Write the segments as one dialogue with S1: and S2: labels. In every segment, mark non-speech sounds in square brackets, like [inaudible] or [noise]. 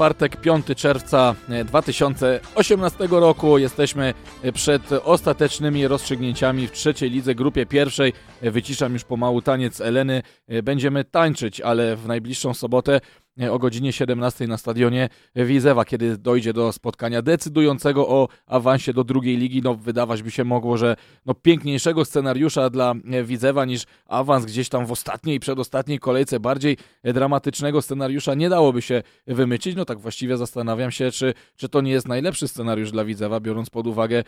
S1: czwartek, 5 czerwca 2018 roku. Jesteśmy przed ostatecznymi rozstrzygnięciami w trzeciej lidze, grupie pierwszej. Wyciszam już pomału taniec Eleny. Będziemy tańczyć, ale w najbliższą sobotę o godzinie 17 na stadionie Wizewa, kiedy dojdzie do spotkania decydującego o awansie do drugiej ligi. No, wydawać by się mogło, że no, piękniejszego scenariusza dla Wizewa niż awans gdzieś tam w ostatniej, przedostatniej kolejce, bardziej dramatycznego scenariusza nie dałoby się wymycić. No tak właściwie zastanawiam się, czy, czy to nie jest najlepszy scenariusz dla Widzewa, biorąc pod uwagę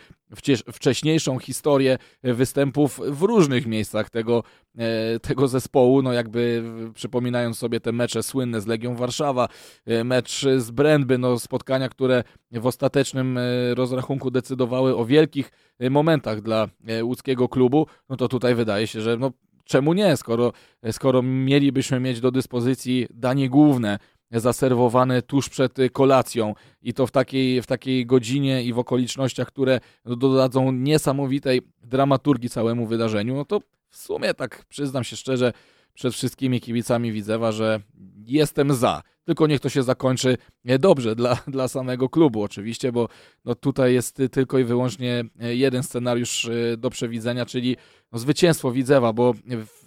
S1: wcześniejszą historię występów w różnych miejscach tego, e, tego zespołu, no jakby przypominając sobie te mecze słynne z Legią Warszawa, e, mecz z Brędby, no spotkania, które w ostatecznym e, rozrachunku decydowały o wielkich momentach dla łódzkiego klubu, no to tutaj wydaje się, że no czemu nie, skoro, skoro mielibyśmy mieć do dyspozycji danie główne zaserwowane tuż przed kolacją i to w takiej, w takiej godzinie i w okolicznościach, które dodadzą niesamowitej dramaturgii całemu wydarzeniu, no to w sumie tak przyznam się szczerze przed wszystkimi kibicami Widzewa, że jestem za. Tylko niech to się zakończy dobrze dla, dla samego klubu oczywiście, bo no tutaj jest tylko i wyłącznie jeden scenariusz e, do przewidzenia, czyli no zwycięstwo Widzewa, bo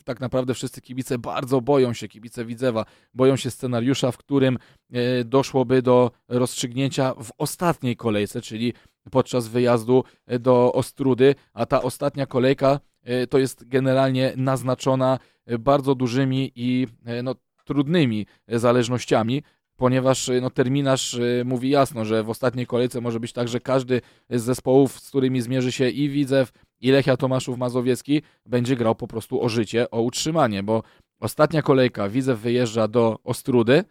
S1: tak naprawdę wszyscy kibice bardzo boją się, kibice Widzewa, boją się scenariusza, w którym e, doszłoby do rozstrzygnięcia w ostatniej kolejce, czyli podczas wyjazdu e, do Ostrudy, a ta ostatnia kolejka to jest generalnie naznaczona bardzo dużymi i no, trudnymi zależnościami, ponieważ no, terminarz mówi jasno, że w ostatniej kolejce może być tak, że każdy z zespołów, z którymi zmierzy się i Widzew, i Lechia Tomaszów Mazowiecki będzie grał po prostu o życie, o utrzymanie, bo ostatnia kolejka Widzew wyjeżdża do Ostrudy,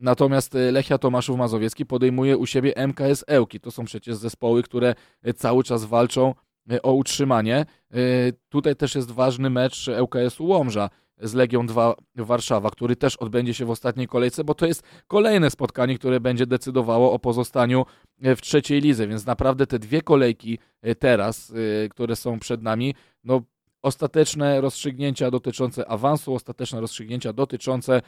S1: natomiast Lechia Tomaszów Mazowiecki podejmuje u siebie MKS Ełki. To są przecież zespoły, które cały czas walczą o utrzymanie. Tutaj też jest ważny mecz ŁKS-u Łomża z Legią 2 Warszawa, który też odbędzie się w ostatniej kolejce, bo to jest kolejne spotkanie, które będzie decydowało o pozostaniu e, w trzeciej lidze, więc naprawdę te dwie kolejki e, teraz, e, które są przed nami, no ostateczne rozstrzygnięcia dotyczące awansu, ostateczne rozstrzygnięcia dotyczące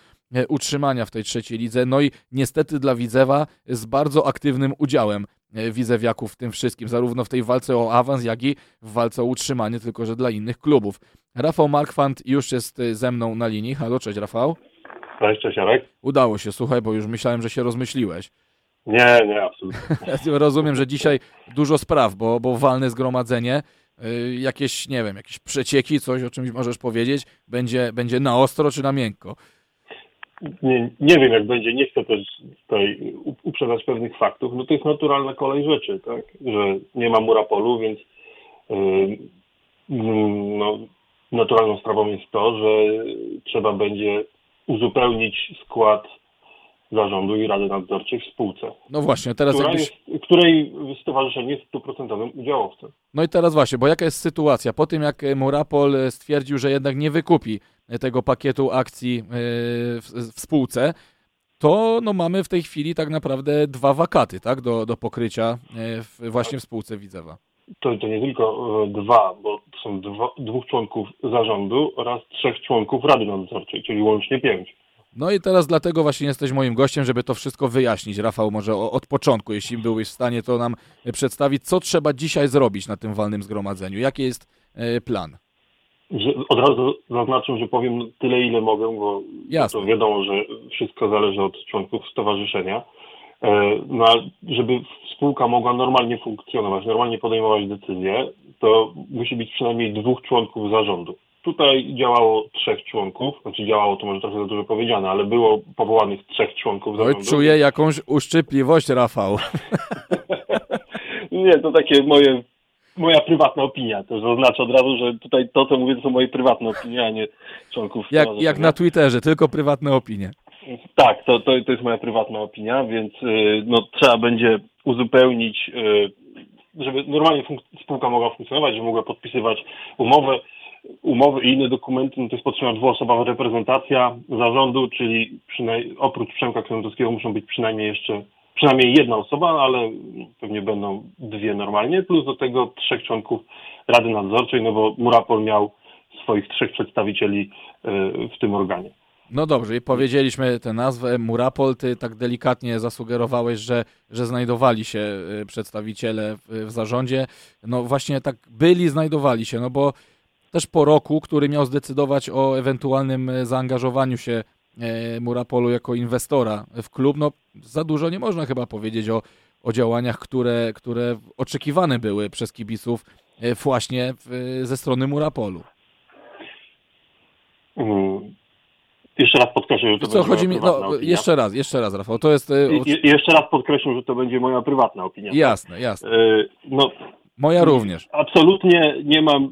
S1: utrzymania w tej trzeciej lidze, no i niestety dla Widzewa z bardzo aktywnym udziałem Widzewiaków w tym wszystkim, zarówno w tej walce o awans, jak i w walce o utrzymanie, tylko że dla innych klubów. Rafał Markwant już jest y, ze mną na linii. Halo, cześć Rafał.
S2: Cześć, cześć Jarek.
S1: Udało się, słuchaj, bo już myślałem, że się rozmyśliłeś.
S2: Nie, nie, absolutnie. [laughs]
S1: Rozumiem, że dzisiaj dużo spraw, bo, bo walne zgromadzenie, jakieś, nie wiem, jakieś przecieki, coś o czymś możesz powiedzieć, będzie, będzie na ostro czy na miękko?
S2: Nie, nie wiem, jak będzie, nie chcę też tutaj uprzedzać pewnych faktów. No to jest naturalna kolej rzeczy, tak? Że nie ma murapolu, więc yy, no, naturalną sprawą jest to, że trzeba będzie uzupełnić skład zarządu i rady nadzorczej w spółce.
S1: No właśnie, teraz
S2: która
S1: jakbyś...
S2: jest, której stowarzyszenie jest stuprocentowym udziałowcem.
S1: No i teraz właśnie, bo jaka jest sytuacja? Po tym jak Murapol stwierdził, że jednak nie wykupi tego pakietu akcji e, w, w spółce, to no, mamy w tej chwili tak naprawdę dwa wakaty tak, do, do pokrycia e, w, właśnie w spółce Widzewa
S2: to, to nie tylko e, dwa, bo to są dwa, dwóch członków zarządu oraz trzech członków Rady Nadzorczej, czyli łącznie pięć.
S1: No i teraz dlatego właśnie jesteś moim gościem, żeby to wszystko wyjaśnić. Rafał, może od początku, jeśli byłeś w stanie, to nam przedstawić, co trzeba dzisiaj zrobić na tym walnym zgromadzeniu. Jaki jest e, plan?
S2: Od razu zaznaczę, że powiem tyle, ile mogę, bo Jasne. to wiadomo, że wszystko zależy od członków stowarzyszenia. E, no, żeby spółka mogła normalnie funkcjonować, normalnie podejmować decyzje, to musi być przynajmniej dwóch członków zarządu. Tutaj działało trzech członków, znaczy działało to może trochę za dużo powiedziane, ale było powołanych trzech członków.
S1: Oj, czuję jakąś uszczypliwość, Rafał. [laughs]
S2: Nie, to takie moje, moja prywatna opinia. To zaznaczę od razu, że tutaj to, co mówię, to są moje prywatne opinie, a nie członków.
S1: Jak, jak na Twitterze, tylko prywatne opinie.
S2: Tak, to, to, to jest moja prywatna opinia, więc y, no, trzeba będzie uzupełnić, y, żeby normalnie spółka mogła funkcjonować, żeby mogła podpisywać umowę, umowy i inne dokumenty, no to jest potrzebna dwuosobowa reprezentacja zarządu, czyli oprócz Przemka Kwiatowskiego muszą być przynajmniej jeszcze przynajmniej jedna osoba, ale pewnie będą dwie normalnie, plus do tego trzech członków Rady Nadzorczej, no bo Murapol miał swoich trzech przedstawicieli y, w tym organie.
S1: No dobrze, i powiedzieliśmy tę nazwę Murapol, ty tak delikatnie zasugerowałeś, że, że znajdowali się y, przedstawiciele w zarządzie. No właśnie tak byli, znajdowali się, no bo też po roku, który miał zdecydować o ewentualnym zaangażowaniu się e, Murapolu jako inwestora w klub, no za dużo nie można chyba powiedzieć o, o działaniach, które, które oczekiwane były przez kibiców e, właśnie ze strony Murapolu.
S2: Mm. Jeszcze raz podkreślę, że to
S1: Co
S2: będzie
S1: chodzi mi, no,
S2: prywatna
S1: jeszcze raz, jeszcze raz, Rafał, to jest... e,
S2: I, jeszcze raz podkreślę, że to będzie moja prywatna opinia.
S1: Jasne, jasne.
S2: E, No,
S1: Moja również.
S2: absolutnie nie mam.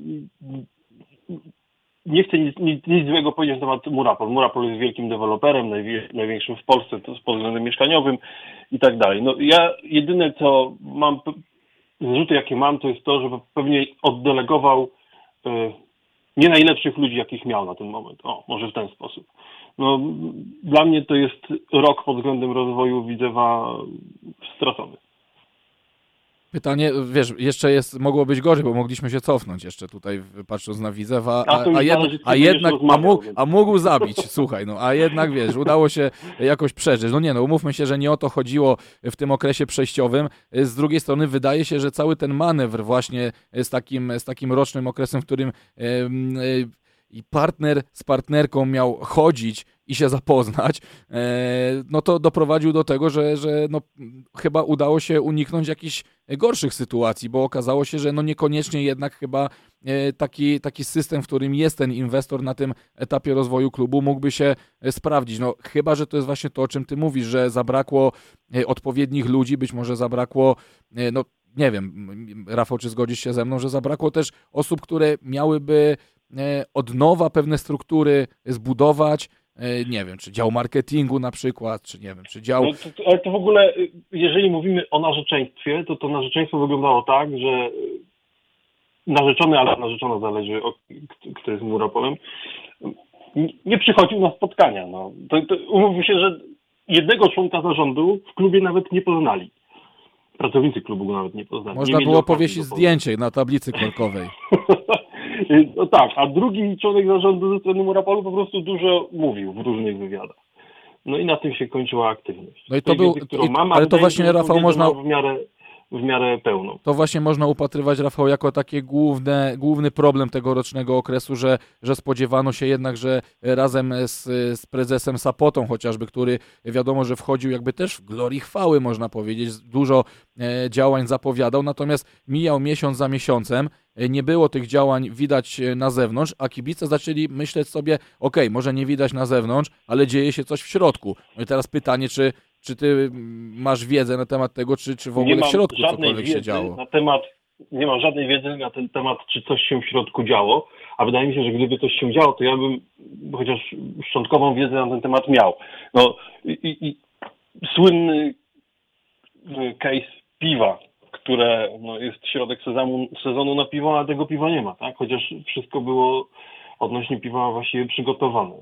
S2: Nie chcę nic, nic, nic złego powiedzieć na temat Murapol. Murapol jest wielkim deweloperem, największym w Polsce to pod względem mieszkaniowym i tak dalej. No ja jedyne co mam, zarzuty jakie mam, to jest to, że pewnie oddelegował e, nie najlepszych ludzi, jakich miał na ten moment. O, może w ten sposób. No, dla mnie to jest rok pod względem rozwoju Widzewa stracony.
S1: Pytanie, wiesz, jeszcze jest, mogło być gorzej, bo mogliśmy się cofnąć jeszcze tutaj, patrząc na Widzewa,
S2: A
S1: a, jed, a jednak, a mógł, a mógł zabić, [laughs] słuchaj, no, a jednak, wiesz, udało się jakoś przeżyć. No nie, no, umówmy się, że nie o to chodziło w tym okresie przejściowym. Z drugiej strony wydaje się, że cały ten manewr właśnie z takim, z takim rocznym okresem, w którym em, e, i partner z partnerką miał chodzić i się zapoznać, e, no to doprowadził do tego, że, że no, chyba udało się uniknąć jakichś gorszych sytuacji, bo okazało się, że no niekoniecznie jednak chyba e, taki, taki system, w którym jest ten inwestor na tym etapie rozwoju klubu, mógłby się e, sprawdzić. No chyba, że to jest właśnie to, o czym ty mówisz, że zabrakło odpowiednich ludzi, być może zabrakło, no nie wiem, Rafał, czy zgodzisz się ze mną, że zabrakło też osób, które miałyby od nowa pewne struktury zbudować, e, nie wiem, czy dział marketingu na przykład, czy nie wiem, czy dział...
S2: No, to, ale to w ogóle, y, jeżeli mówimy o narzeczeństwie, to to narzeczeństwo wyglądało tak, że y, narzeczony, ale narzeczona zależy, o, k- kto jest Murapolem, n- nie przychodził na spotkania. No. To, to, umówmy się, że jednego członka zarządu w klubie nawet nie poznali. Pracownicy klubu go nawet nie poznali. Nie
S1: Można
S2: mieli
S1: było powiesić zdjęcie na tablicy korkowej. [laughs]
S2: No tak, a drugi członek zarządu ze strony Murapolu po prostu dużo mówił w różnych wywiadach. No i na tym się kończyła aktywność.
S1: No i to był-
S2: wiedzy,
S1: i-
S2: mam,
S1: ale to właśnie, Rafał, można-
S2: W miarę, w miarę pełną.
S1: To właśnie można upatrywać, Rafał, jako taki główne, główny problem tegorocznego okresu, że, że spodziewano się jednak, że razem z, z prezesem Sapotą chociażby, który wiadomo, że wchodził jakby też w glorii chwały, można powiedzieć, dużo e, działań zapowiadał, natomiast mijał miesiąc za miesiącem, nie było tych działań widać e, na zewnątrz, a kibice zaczęli myśleć sobie, okej, może nie widać na zewnątrz, ale dzieje się coś w środku. No i teraz pytanie, czy, czy ty masz wiedzę na temat tego, czy, czy w ogóle w środku cokolwiek się działo?
S2: Na temat, nie mam żadnej wiedzy na ten temat, czy coś się w środku działo, a wydaje mi się, że gdyby coś się działo, to ja bym chociaż szczątkową wiedzę na ten temat miał. No i, i, słynny y, case piwa, które no, jest środek sezonu, sezonu na piwo, a tego piwa nie ma, tak? Chociaż wszystko było odnośnie piwa właściwie przygotowane.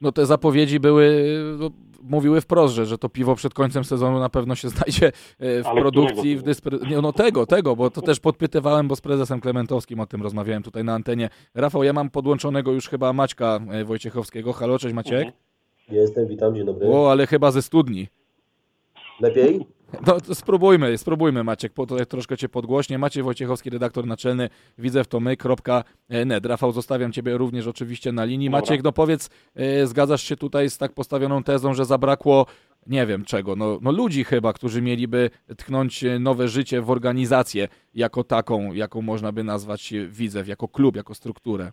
S1: No te zapowiedzi były, no, mówiły wprost, że, że to piwo przed końcem sezonu na pewno się znajdzie e, w
S2: Ale
S1: produkcji, w dyspre... nie, no tego, tego, bo to też podpytywałem, bo z prezesem Klementowskim o tym rozmawiałem tutaj na antenie. Rafał, ja mam podłączonego już chyba Maćka e, Wojciechowskiego. Halo, cześć Maciek.
S2: Mhm.
S3: Jestem, witam, dzień dobry.
S1: O, ale chyba ze studni.
S3: Lepiej?
S1: No spróbujmy, spróbujmy Maciek, po, tutaj troszkę Cię podgłośnie. Maciej Wojciechowski, redaktor naczelny, widzę w to my.net. Rafał, zostawiam Ciebie również oczywiście na linii.
S2: Dobra.
S1: Maciek, no powiedz, e, zgadzasz się tutaj z tak postawioną tezą, że zabrakło, nie wiem czego, no, no ludzi chyba, którzy mieliby tchnąć e, nowe życie w organizację jako taką, jaką można by nazwać e, Widzew, jako klub, jako strukturę.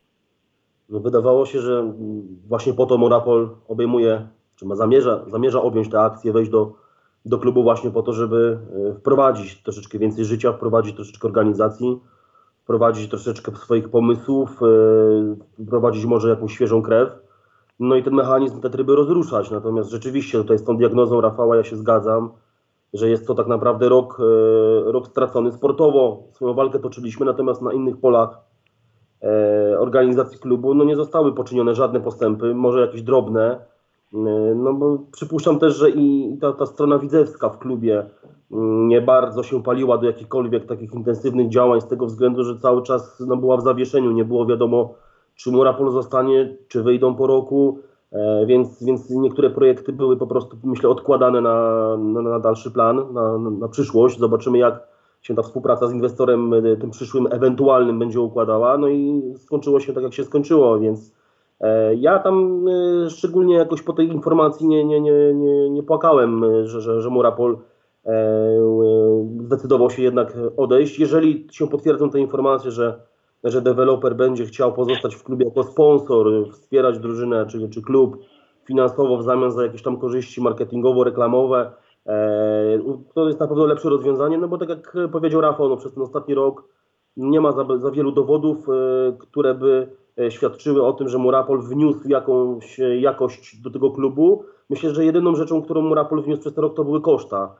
S3: No, wydawało się, że właśnie po to Monapol obejmuje, czy ma zamierza, zamierza objąć tę akcję, wejść do, do klubu właśnie po to, żeby e, wprowadzić troszeczkę więcej życia, wprowadzić troszeczkę organizacji, wprowadzić troszeczkę swoich pomysłów, e, wprowadzić może jakąś świeżą krew. No i ten mechanizm, te tryby rozruszać. Natomiast rzeczywiście tutaj z tą diagnozą Rafała ja się zgadzam, że jest to tak naprawdę rok, e, rok stracony sportowo. Swoją walkę toczyliśmy, natomiast na innych polach organizacji klubu no nie zostały poczynione żadne postępy, może jakieś drobne. E, No bo przypuszczam też, że i ta, ta strona widzewska w klubie mm, nie bardzo się paliła do jakichkolwiek takich intensywnych działań z tego względu, że cały czas no, była w zawieszeniu. Nie było wiadomo, czy Murapol zostanie, czy wyjdą po roku. E, więc, więc niektóre projekty były po prostu, myślę, odkładane na, na, na dalszy plan, na, na przyszłość. Zobaczymy, jak się ta współpraca z inwestorem, e, tym przyszłym, ewentualnym będzie układała. No i skończyło się tak, jak się skończyło, więc ja tam szczególnie jakoś po tej informacji nie, nie, nie, nie, nie płakałem, że, że, że Murapol zdecydował się jednak odejść. Jeżeli się potwierdzą te informacje, że że deweloper będzie chciał pozostać w klubie jako sponsor, wspierać drużynę czy, czy klub finansowo w zamian za jakieś tam korzyści marketingowo-reklamowe, e, to jest na pewno lepsze rozwiązanie, no bo tak jak powiedział Rafał, no przez ten ostatni rok nie ma za, za wielu dowodów, e, które by e, świadczyły o tym, że Murapol wniósł jakąś jakość do tego klubu. Myślę, że jedyną rzeczą, którą Murapol wniósł przez ten rok, to były koszta.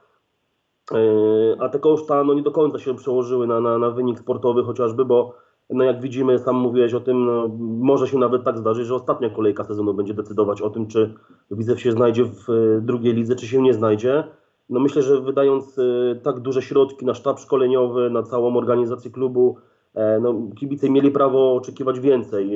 S3: A te koszta no, nie do końca się przełożyły na, na, na wynik sportowy chociażby, bo no jak widzimy, sam mówiłeś o tym, no, może się nawet tak zdarzyć, że ostatnia kolejka sezonu będzie decydować o tym, czy Widzew się znajdzie w e, drugiej lidze, czy się nie znajdzie. No myślę, że wydając e, tak duże środki na sztab szkoleniowy, na całą organizację klubu, e, no, kibice mieli prawo oczekiwać więcej,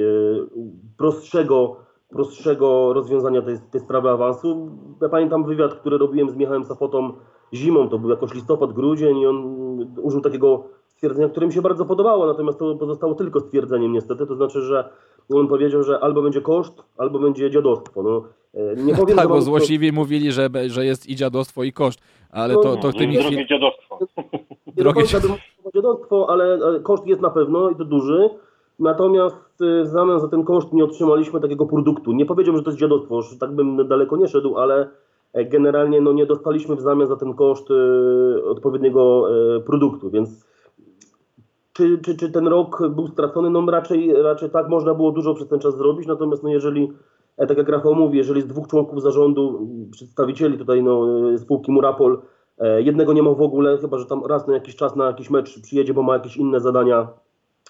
S3: prostszego, prostszego rozwiązania tej, tej sprawy awansu. Ja pamiętam wywiad, który robiłem z Michałem Safotą zimą, to był jakoś listopad, grudzień i on użył takiego stwierdzenia, które mi się bardzo podobało, natomiast to pozostało tylko stwierdzeniem niestety, to znaczy, że on powiedział, że albo będzie koszt, albo będzie dziadostwo. No,
S1: e, nie powiem, tak, bo złośliwi to... mówili, że, że jest i dziadostwo i koszt, ale to, to w
S2: tymi chwilami... dziadostwo.
S3: Nie do końca dziadostwo, ale koszt jest na pewno i to duży, natomiast e, w zamian za ten koszt nie otrzymaliśmy takiego produktu. Nie powiedziałbym, że to jest dziadostwo, już tak bym daleko nie szedł, ale e, generalnie no, nie dostaliśmy w zamian za ten koszt odpowiedniego produktu, więc czy, czy, czy ten rok był stracony? No raczej, raczej tak, można było dużo przez ten czas zrobić, natomiast no jeżeli, tak jak Rafał mówi, jeżeli z dwóch członków zarządu, przedstawicieli tutaj no, spółki Murapol, jednego nie ma w ogóle, chyba że tam raz na jakiś czas na jakiś mecz przyjedzie, bo ma jakieś inne zadania,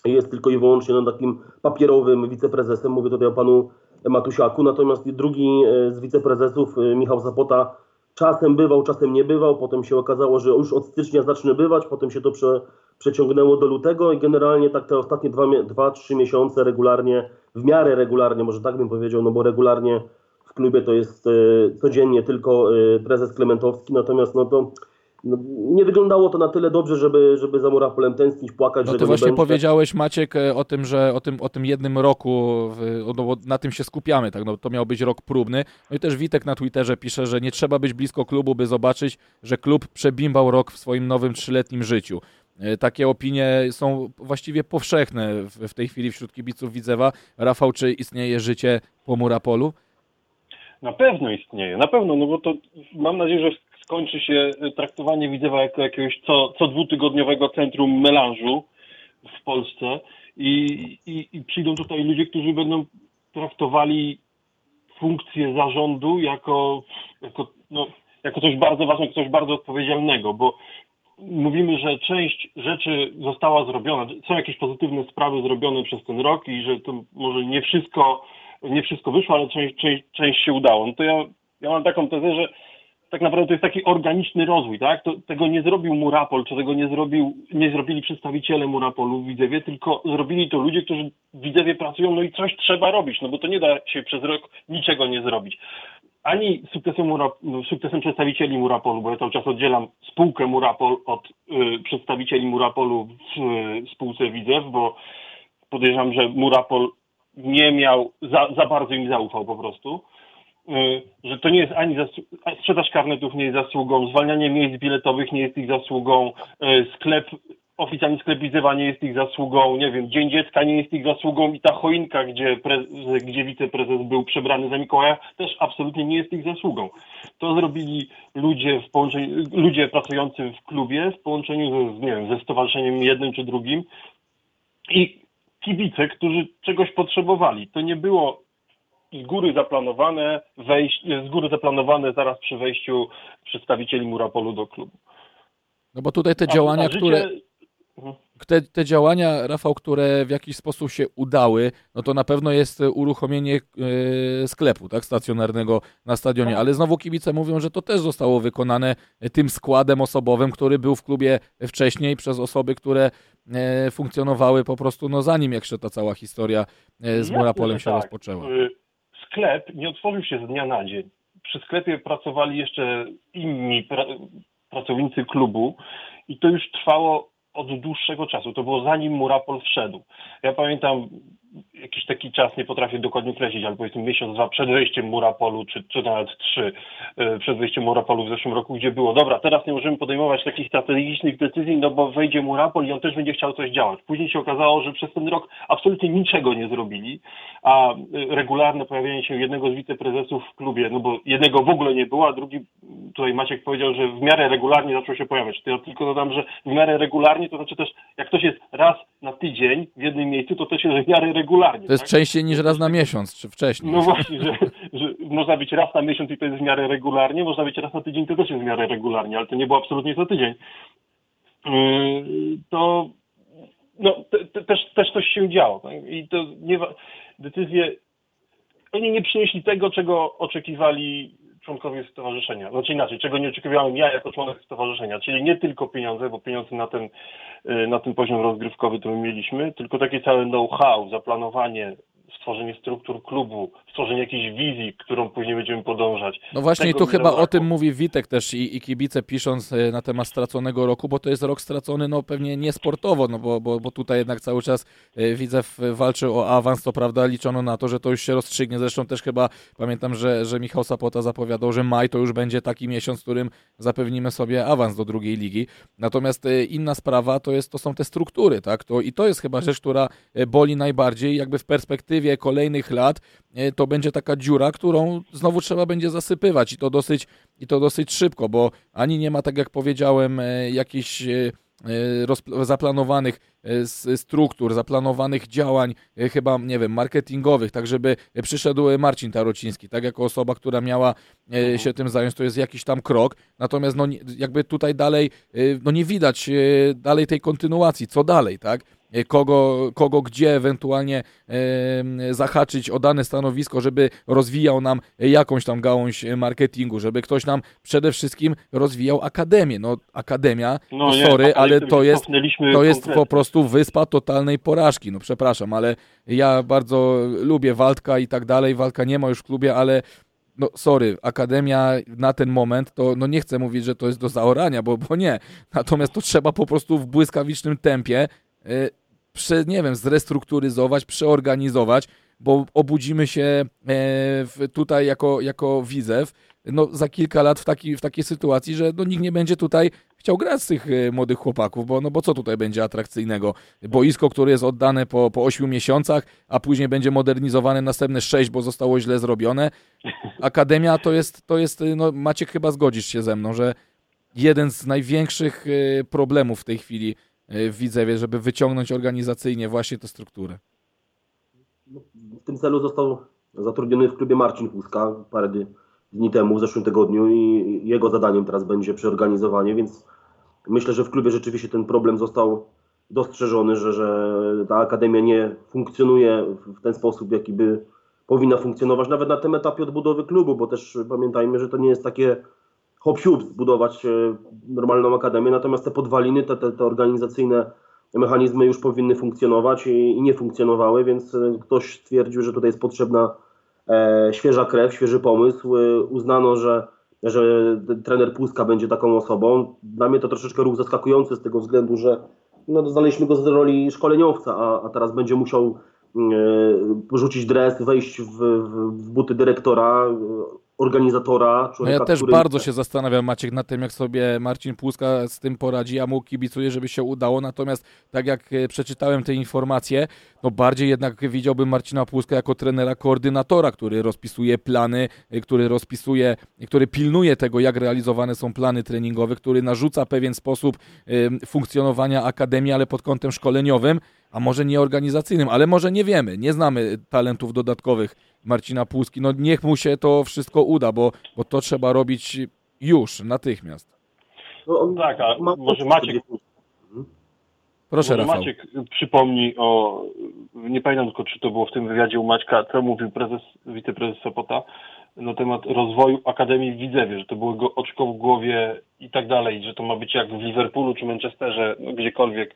S3: jest tylko i wyłącznie no, takim papierowym wiceprezesem, mówię tutaj o panu Matusiaku, natomiast drugi z wiceprezesów, Michał Zapota, czasem bywał, czasem nie bywał, potem się okazało, że już od stycznia zacznie bywać, potem się to prze, przeciągnęło do lutego i generalnie tak te ostatnie dwa, dwa, trzy miesiące regularnie, w miarę regularnie, może tak bym powiedział, no bo regularnie w klubie to jest e, codziennie tylko e, prezes Klementowski, natomiast no to no, nie wyglądało to na tyle dobrze, żeby, żeby za Murapolem tęsknić, płakać.
S1: No ty właśnie powiedziałeś Maciek e, o tym, że o tym, o tym jednym roku, no, na tym się skupiamy, tak? no, to miał być rok próbny. No i też Witek na Twitterze pisze, że nie trzeba być blisko klubu, by zobaczyć, że klub przebimbał rok w swoim nowym trzyletnim życiu. Takie opinie są właściwie powszechne w, tej chwili wśród kibiców Widzewa. Rafał, czy istnieje życie po Murapolu?
S2: Na pewno istnieje, na pewno, no bo to mam nadzieję, że skończy się traktowanie Widzewa jako jakiegoś co, co dwutygodniowego centrum melanżu w Polsce i, i, i przyjdą tutaj ludzie, którzy będą traktowali funkcję zarządu jako, jako, no, jako coś bardzo ważnego, coś bardzo odpowiedzialnego, bo mówimy, że część rzeczy została zrobiona, są jakieś pozytywne sprawy zrobione przez ten rok i że to może nie wszystko, nie wszystko wyszło, ale część, część, część się udało. No to ja, ja mam taką tezę, że tak naprawdę to jest taki organiczny rozwój, tak? To, tego nie zrobił Murapol, czy tego nie, zrobił, nie zrobili przedstawiciele Murapolu w Widzewie, tylko zrobili to ludzie, którzy w Widzewie pracują, no i coś trzeba robić, no bo to nie da się przez rok niczego nie zrobić ani sukcesem, no, sukcesem przedstawicieli Murapolu, bo ja cały czas oddzielam spółkę Murapol od y, przedstawicieli Murapolu w y, spółce Widzew, bo podejrzewam, że Murapol nie miał, za, za bardzo im zaufał po prostu, y, że to nie jest ani sprzedaż karnetów nie jest zasługą, zwalnianie miejsc biletowych nie jest ich zasługą, y, sklep oficjalny sklep nie jest ich zasługą, nie wiem, Dzień Dziecka nie jest ich zasługą i ta choinka, gdzie, pre, gdzie wiceprezes był przebrany za Mikołaja, też absolutnie nie jest ich zasługą. To zrobili ludzie w połączeniu, ludzie pracujący w klubie w połączeniu ze, nie wiem, ze stowarzyszeniem jednym czy drugim i kibice, którzy czegoś potrzebowali. To nie było z góry zaplanowane wejść, z góry zaplanowane zaraz przy wejściu przedstawicieli Murapolu do klubu.
S1: No bo tutaj te działania, życie... które te, te działania, Rafał, które w jakiś sposób się udały, no to na pewno jest uruchomienie e, sklepu tak, stacjonarnego na stadionie, ale znowu kibice mówią, że to też zostało wykonane tym składem osobowym, który był w klubie wcześniej przez osoby, które e, funkcjonowały po prostu no zanim jeszcze ta cała historia e, z Murapolem się tak. rozpoczęła.
S2: sklep nie otworzył się z dnia na dzień. Przy sklepie pracowali jeszcze inni pra pracownicy klubu i to już trwało od dłuższego czasu. To było zanim Murapol wszedł. Ja pamiętam jakiś taki czas, nie potrafię dokładnie określić, ale powiedzmy miesiąc, dwa przed wejściem Murapolu, czy, czy nawet trzy e, przed wejściem Murapolu w zeszłym roku, gdzie było, dobra, teraz nie możemy podejmować takich strategicznych decyzji, no bo wejdzie Murapol i on też będzie chciał coś działać. Później się okazało, że przez ten rok absolutnie niczego nie zrobili, a e, regularne pojawienie się jednego z wiceprezesów w klubie, no bo jednego w ogóle nie było, a drugi, tutaj Maciek powiedział, że w miarę regularnie zaczął się pojawiać. Ja tylko dodam, że w miarę regularnie, to znaczy też, jak ktoś jest raz na tydzień w jednym miejscu, to też jest w miarę regularnie.
S1: To jest
S2: tak?
S1: częściej niż raz na miesiąc, czy wcześniej.
S2: No właśnie, że, że można być raz na miesiąc i to jest w miarę regularnie, można być raz na tydzień, to też jest w miarę regularnie, ale to nie było absolutnie co tydzień. Yy, To no, te, te, też, też coś się działo. Tak? I to nie, decyzje, oni nie przynieśli tego, czego oczekiwali członkowie stowarzyszenia. Znaczy inaczej, czego nie oczekiwałem ja jako członek stowarzyszenia, czyli nie tylko pieniądze, bo pieniądze na ten, yy, na ten poziom rozgrywkowy to my mieliśmy, tylko takie całe know-how, zaplanowanie, stworzenie struktur klubu, stworzenie jakiejś wizji, którą później będziemy podążać.
S1: No właśnie
S2: Tego
S1: tu chyba o
S2: zabrakło.
S1: tym mówi Witek też i, i kibice pisząc e, na temat straconego roku, bo to jest rok stracony no pewnie nie sportowo, no bo, bo, bo tutaj jednak cały czas e, Widzew walczył o awans, to prawda liczono na to, że to już się rozstrzygnie, zresztą też chyba pamiętam, że, że Michał Sapota zapowiadał, że maj to już będzie taki miesiąc, w którym zapewnimy sobie awans do drugiej ligi, natomiast e, inna sprawa to, jest, to są te struktury, tak, to, i to jest chyba rzecz, która boli najbardziej, jakby w perspektywie kolejnych lat e, to będzie taka dziura, którą znowu trzeba będzie zasypywać i to dosyć, i to dosyć szybko, bo ani nie ma, tak jak powiedziałem, e, jakichś e, zaplanowanych struktur, zaplanowanych działań, chyba, nie wiem, marketingowych, tak żeby przyszedł Marcin Tarociński, tak jako osoba, która miała e, się tym zająć, to jest jakiś tam krok, natomiast no, jakby tutaj dalej, no nie widać dalej tej kontynuacji, co dalej, tak? E, Kogo, kogo gdzie ewentualnie zahaczyć o dane stanowisko, żeby rozwijał nam jakąś tam gałąź marketingu, żeby ktoś nam przede wszystkim rozwijał akademię. No akademia, no,
S2: nie,
S1: sorry, ale
S2: to
S1: jest, to jest po prostu wyspa totalnej porażki. No przepraszam, ale ja bardzo lubię Waldka i tak dalej. Waldka nie ma już w klubie, ale no sorry, Akademia na ten moment, to no nie chcę mówić, że to jest do zaorania, bo, bo nie. Natomiast to trzeba po prostu w błyskawicznym tempie y, prze, nie wiem, zrestrukturyzować, przeorganizować, bo obudzimy się e, tutaj jako, jako Widzew no, za kilka lat w, taki, w takiej sytuacji, że no, nikt nie będzie tutaj chciał grać z tych e, młodych chłopaków, bo, no, bo co tutaj będzie atrakcyjnego? Boisko, które jest oddane po, po 8 miesiącach, a później będzie modernizowane następne 6, bo zostało źle zrobione. Akademia to jest, to jest e, no, Maciek chyba zgodzisz się ze mną, że jeden z największych problemów w tej chwili w Widzewie, żeby wyciągnąć organizacyjnie właśnie tę strukturę.
S3: W tym celu został zatrudniony w klubie Marcin Puska parę dni- dni temu, w zeszłym tygodniu i jego zadaniem teraz będzie przeorganizowanie, więc myślę, że w klubie rzeczywiście ten problem został dostrzeżony, że, że ta akademia nie funkcjonuje w ten sposób, jaki by powinna funkcjonować, nawet na tym etapie odbudowy klubu, bo też pamiętajmy, że to nie jest takie hop siup zbudować e, normalną akademię, natomiast te podwaliny, te, te, te organizacyjne mechanizmy już powinny funkcjonować i, i nie funkcjonowały, więc e, ktoś stwierdził, że tutaj jest potrzebna e, świeża krew, świeży pomysł. E, uznano, że, że trener Puska będzie taką osobą. Dla mnie to troszeczkę ruch zaskakujący z tego względu, że no, znaleźliśmy go z roli szkoleniowca, a, a teraz będzie musiał porzucić dres, wejść w, w, w buty dyrektora, organizatora,
S1: No
S3: człowieka,
S1: ja też
S3: który...
S1: bardzo się zastanawiam, Maciek, nad tym, jak sobie Marcin Płuska z tym poradzi. Ja mu kibicuję, żeby się udało, natomiast tak jak e, przeczytałem te informacje, no bardziej jednak widziałbym Marcina Płuska jako trenera koordynatora, który rozpisuje plany, e, który rozpisuje, e, który pilnuje tego, jak realizowane są plany treningowe, który narzuca pewien sposób funkcjonowania akademii, ale pod kątem szkoleniowym, a może nie organizacyjnym, ale może nie wiemy, nie znamy talentów dodatkowych Marcina Płuski. No niech mu się to wszystko uda, bo, bo to trzeba robić już, natychmiast.
S3: No, on
S2: Tak, a
S3: ma-
S2: może Maciek-
S1: Proszę,
S2: Może
S1: Rafał.
S2: Maciek przypomni o, nie pamiętam tylko, czy to było w tym wywiadzie u Maćka, co mówił prezes, wiceprezes Sopota na temat rozwoju Akademii w Widzewie, że to było go oczko w głowie i tak dalej, że to ma być jak w Liverpoolu czy Manchesterze, no, gdziekolwiek.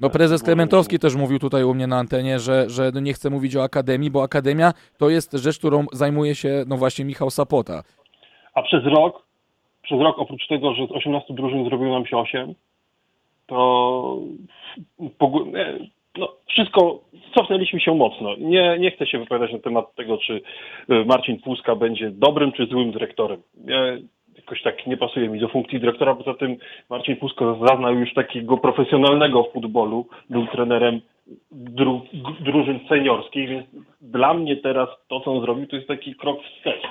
S1: No prezes Klementowski też mówił tutaj u mnie na antenie, że, że no nie chce mówić o akademii, bo akademia to jest rzecz, którą zajmuje się no właśnie Michał Sapota.
S2: A przez rok, przez rok oprócz tego, że z 18 drużyn zrobiło nam się 8, to no, wszystko, cofnęliśmy się mocno. Nie, nie chcę się wypowiadać na temat tego, czy y, Marcin Płuska będzie dobrym czy złym dyrektorem. Ja, jakoś tak nie pasuje mi do funkcji dyrektora, poza tym Marcin Płuska zaznał już takiego profesjonalnego w futbolu, był trenerem dru, drużyn seniorskich, więc dla mnie teraz to, co on zrobił, to jest taki krok wstecz.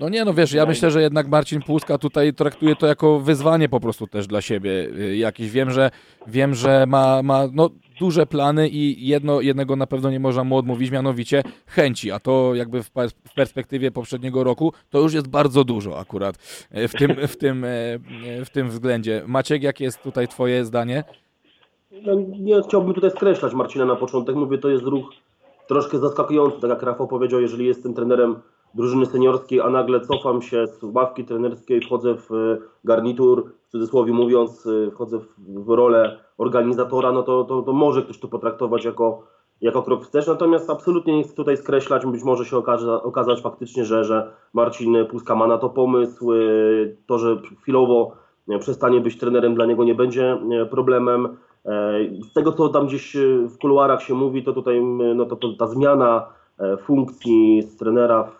S1: No nie, no wiesz, ja myślę, że jednak Marcin Płuska tutaj traktuje to jako wyzwanie po prostu też dla siebie y, jakieś. Wiem, że wiem, że ma, ma no, duże plany i jedno, jednego na pewno nie można mu odmówić, mianowicie chęci, a to jakby w, perspektywie poprzedniego roku to już jest bardzo dużo akurat e, w tym, [laughs] w tym, e, w tym względzie. Maciek, jakie jest tutaj twoje zdanie?
S3: No, nie chciałbym tutaj skreślać Marcina na początek. Mówię, to jest ruch troszkę zaskakujący, tak jak Rafał powiedział, jeżeli jestem trenerem drużyny seniorskiej, a nagle cofam się z ławki trenerskiej, wchodzę w e, garnitur, w cudzysłowie mówiąc, e, wchodzę w, rolę organizatora, no to, to, to może ktoś to potraktować jako, jako krok wstecz. Natomiast absolutnie nie chcę tutaj skreślać, być może się okaże, okazać faktycznie, że, że Marcin Puska ma na to pomysł, e, to, że chwilowo przestanie być trenerem dla niego nie będzie problemem. Z tego, co tam gdzieś w kuluarach się mówi, to tutaj no to, to ta zmiana funkcji z trenera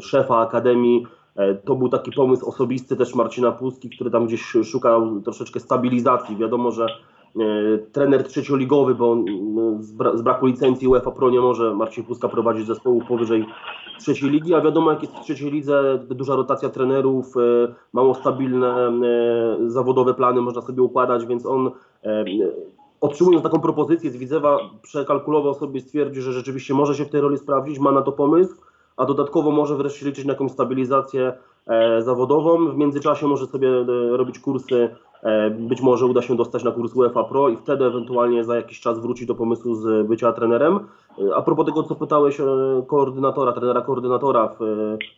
S3: szefa akademii. E, to był taki pomysł osobisty też Marcina Płuski, który tam gdzieś szukał troszeczkę stabilizacji. Wiadomo, że e, trener trzecioligowy, bo no, z braku licencji UEFA Pro nie może Marcin Puska prowadzić zespołu powyżej trzeciej ligi, a wiadomo jak jest w trzeciej lidze, duża rotacja trenerów, mało stabilne zawodowe plany można sobie układać, więc on otrzymując taką propozycję z Widzewa, przekalkulował sobie, stwierdził, że rzeczywiście może się w tej roli sprawdzić, ma na to pomysł, a dodatkowo może wreszcie liczyć na jakąś stabilizację e, zawodową. W międzyczasie może sobie e, robić kursy, e, być może uda się dostać na kurs UEFA Pro i wtedy ewentualnie za jakiś czas wrócić do pomysłu z bycia trenerem. E, a propos tego, co pytałeś e, koordynatora, trenera koordynatora w,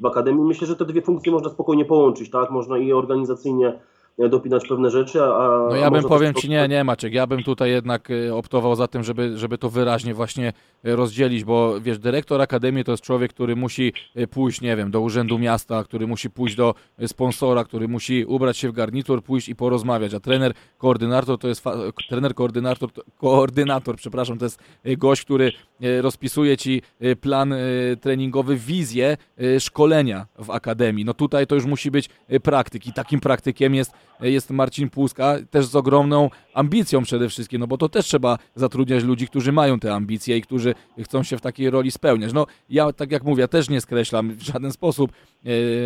S3: w Akademii, myślę, że te dwie funkcje można spokojnie połączyć, tak? Można i organizacyjnie dopinać pewne rzeczy, a...
S1: No ja bym, powiem Ci, nie, nie Maciek, ja bym tutaj jednak y, optował za tym, żeby, żeby to wyraźnie właśnie y, rozdzielić, bo wiesz, dyrektor Akademii to jest człowiek, który musi y, pójść, nie wiem, do Urzędu Miasta, który musi pójść do sponsora, który musi ubrać się w garnitur, pójść i porozmawiać, a trener, koordynator to jest, trener, koordynator, koordynator, przepraszam, to jest gość, który rozpisuje Ci plan treningowy, wizję szkolenia w Akademii. No tutaj to już musi być praktyk i takim praktykiem jest jest Marcin Płuska, też z ogromną ambicją przede wszystkim, no bo to też trzeba zatrudniać ludzi, którzy mają te ambicje i którzy chcą się w takiej roli spełniać. No ja, tak jak mówię, też nie skreślam w żaden sposób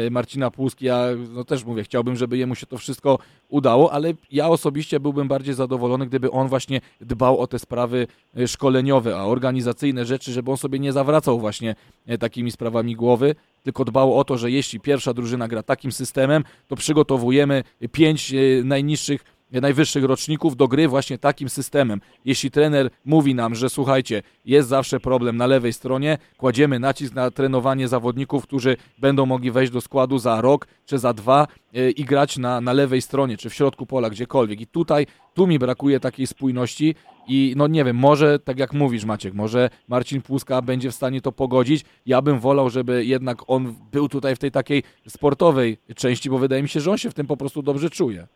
S1: e, Marcina Płuski, ja no też mówię, chciałbym, żeby jemu się to wszystko udało, ale ja osobiście byłbym bardziej zadowolony, gdyby on właśnie dbał o te sprawy e, szkoleniowe, a organizacyjne rzeczy, żeby on sobie nie zawracał właśnie e, takimi sprawami głowy, tylko dbał o to, że jeśli pierwsza drużyna gra takim systemem, to przygotowujemy pięć e, najniższych najwyższych roczników do gry właśnie takim systemem. Jeśli trener mówi nam, że słuchajcie, jest zawsze problem na lewej stronie, kładziemy nacisk na trenowanie zawodników, którzy będą mogli wejść do składu za rok czy za dwa e, i grać na, na lewej stronie, czy w środku pola, gdziekolwiek. I tutaj, tu mi brakuje takiej spójności i no nie wiem, może tak jak mówisz Maciek, może Marcin Płuska będzie w stanie to pogodzić. Ja bym wolał, żeby jednak on był tutaj w tej takiej sportowej części, bo wydaje mi się, że on się w tym po prostu dobrze czuje.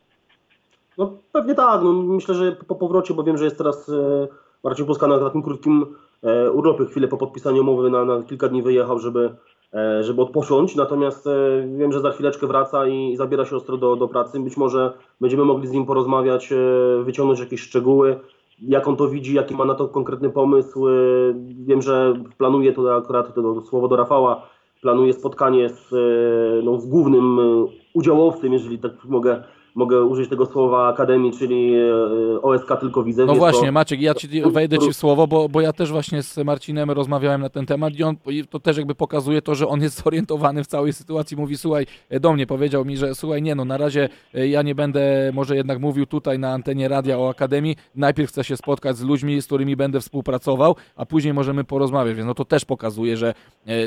S3: No pewnie tak, no, myślę, że po powrocie, bo wiem, że jest teraz e, Marcin Płuska na takim krótkim e, urlopie, chwilę po podpisaniu umowy na, na kilka dni wyjechał, żeby e, żeby odpocząć, natomiast wiem, że za chwileczkę wraca i zabiera się ostro do, do pracy. Być może będziemy mogli z nim porozmawiać, wyciągnąć jakieś szczegóły, jak on to widzi, jaki ma na to konkretny pomysł. Y, wiem, że planuje to akurat to słowo do Rafała, planuje spotkanie z, y, no, z głównym udziałowcem, jeżeli tak mogę mogę użyć tego słowa Akademii, czyli e, OSK tylko widzę.
S1: No właśnie, to... Maciek, ja ci wejdę ci w słowo, bo, bo ja też właśnie z Marcinem rozmawiałem na ten temat i on to też jakby pokazuje to, że on jest zorientowany w całej sytuacji. Mówi, słuchaj, e, do mnie powiedział mi, że słuchaj, nie no, na razie e, ja nie będę może jednak mówił tutaj na antenie radia o Akademii. Najpierw chcę się spotkać z ludźmi, z którymi będę współpracował, a później możemy porozmawiać. Więc no to też pokazuje, że